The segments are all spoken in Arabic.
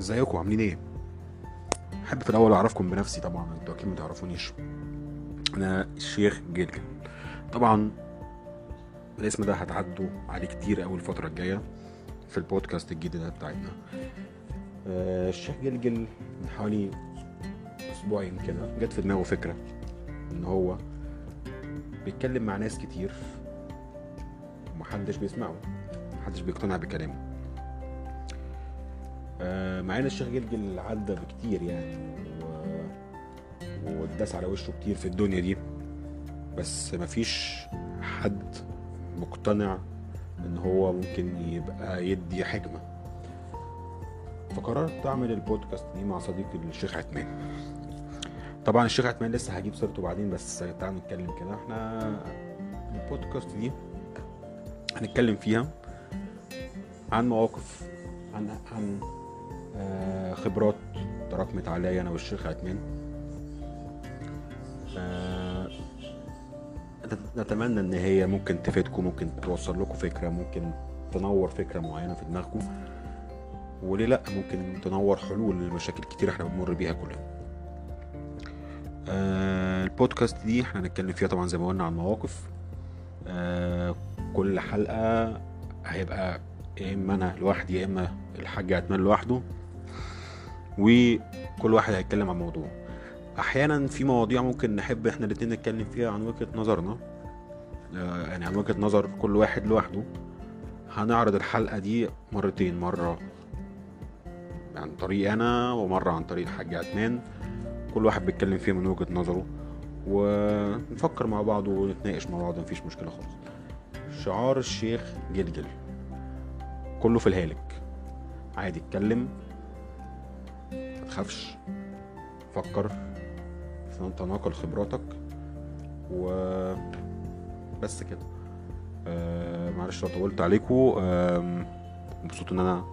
ازيكم؟ عاملين إيه؟ احب في الأول اعرفكم بنفسي طبعا أنتوا أكيد ما تعرفونيش. أنا الشيخ جلجل. طبعا الاسم ده هتعدوا عليه كتير قوي الفترة الجاية في البودكاست الجديد بتاعتنا. آه، الشيخ جلجل من حوالي أسبوعين كده جت في دماغه فكرة إن هو بيتكلم مع ناس كتير ومحدش بيسمعه محدش بيقتنع بكلامه. آه، مع إن الشيخ جلجل عدى بكتير يعني. واتداس على وشه كتير في الدنيا دي. بس مفيش حد مقتنع إن هو ممكن يبقى يدي حكمة. فقررت أعمل البودكاست دي مع صديقي الشيخ عثمان. طبعا الشيخ عثمان لسه هجيب سيرته بعدين بس تعالوا نتكلم كده. إحنا البودكاست دي هنتكلم فيها عن مواقف عن عن خبرات تراكمت عليا أنا والشيخ عثمان. آه، نت- نتمنى إن هي ممكن تفيدكم ممكن توصل لكم فكرة ممكن تنور فكرة معينة في دماغكم. وليه لأ ممكن تنور حلول لمشاكل كتير إحنا بنمر بيها كلنا. آه، البودكاست دي إحنا هنتكلم فيها طبعا زي ما قلنا عن مواقف. آه، كل حلقة هيبقى يا إما أنا لوحدي يا إما الحاج عثمان لوحده. وكل واحد هيتكلم عن موضوع. أحيانا في مواضيع ممكن نحب إحنا الاتنين نتكلم فيها عن وجهة نظرنا. آه، يعني عن وجهة نظر كل واحد لوحده. هنعرض الحلقة دي مرتين مرة عن طريق أنا ومرة عن طريق الحاج عثمان. كل واحد بيتكلم فيها من وجهة نظره. ونفكر مع بعض ونتناقش مع بعض مفيش مشكلة خالص. شعار الشيخ جلجل. كله في الهالك. عادي اتكلم. متخافش فكر. تناقل خبراتك. و بس كده. آه معلش لو طولت عليكم مبسوط إن أنا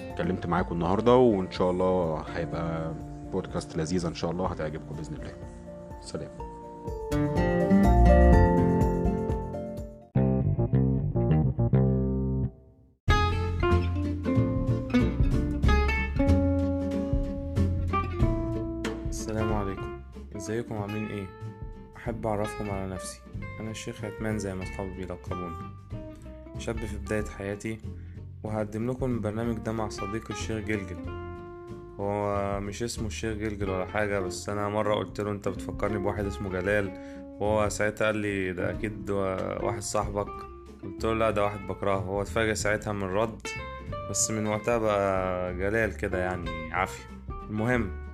اتكلمت معاكم النهارده وإن شاء الله هيبقى بودكاست لذيذ إن شاء الله هتعجبكم بإذن الله. سلام. السلام ازيكم؟ عاملين إيه؟ احب اعرفكم على نفسي. أنا الشيخ عثمان زي ما اصحابي بيلقبوني. شاب في بداية حياتي وهقدم لكم البرنامج ده مع صديقي الشيخ جلجل. هو مش اسمه الشيخ جلجل ولا حاجة بس أنا مرة قلت له أنت بتفكرني بواحد اسمه جلال. وهو ساعتها قال لي ده أكيد واحد صاحبك. قلت له لا ده واحد بكرهه. هو اتفاجئ ساعتها من الرد بس من وقتها بقى جلال كده يعني عافية. المهم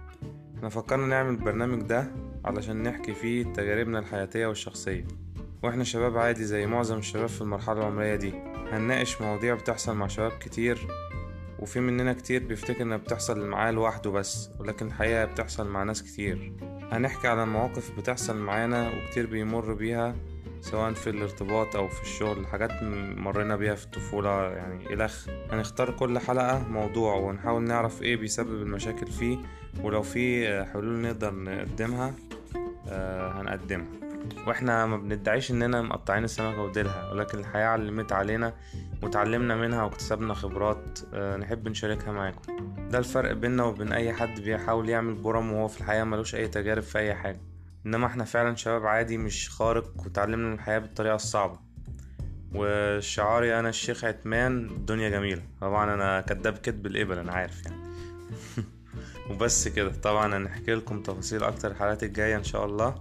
إحنا فكرنا نعمل البرنامج ده علشان نحكي فيه تجاربنا الحياتية والشخصية. وإحنا شباب عادي زي معظم الشباب في المرحلة العمرية دي. هنناقش مواضيع بتحصل مع شباب كتير وفي مننا كتير بيفتكر إنها بتحصل معاه لوحده بس ولكن الحقيقة بتحصل مع ناس كتير. هنحكي على مواقف بتحصل معانا وكتير بيمر بيها سواء في الارتباط أو في الشغل حاجات مرينا بيها في الطفولة يعني الخ هنختار كل حلقة موضوع ونحاول نعرف إيه بيسبب المشاكل فيه ولو في حلول نقدر نقدمها آه، هنقدمها. وإحنا ما بندعيش إننا مقطعين السمكة وديلها ولكن الحياة علمت علينا وتعلمنا منها واكتسبنا خبرات آه، نحب نشاركها معاكم. ده الفرق بيننا وبين أي حد بيحاول يعمل برم وهو في الحياة ملوش أي تجارب في أي حاجة. إنما إحنا فعلا شباب عادي مش خارق وتعلمنا من الحياة بالطريقة الصعبة. وشعاري أنا الشيخ عثمان الدنيا جميلة. طبعا أنا كداب كدب الإبل أنا عارف يعني. وبس كده. طبعا هنحكي لكم تفاصيل أكتر الحلقات الجاية إن شاء الله.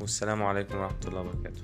والسلام عليكم ورحمة الله وبركاته.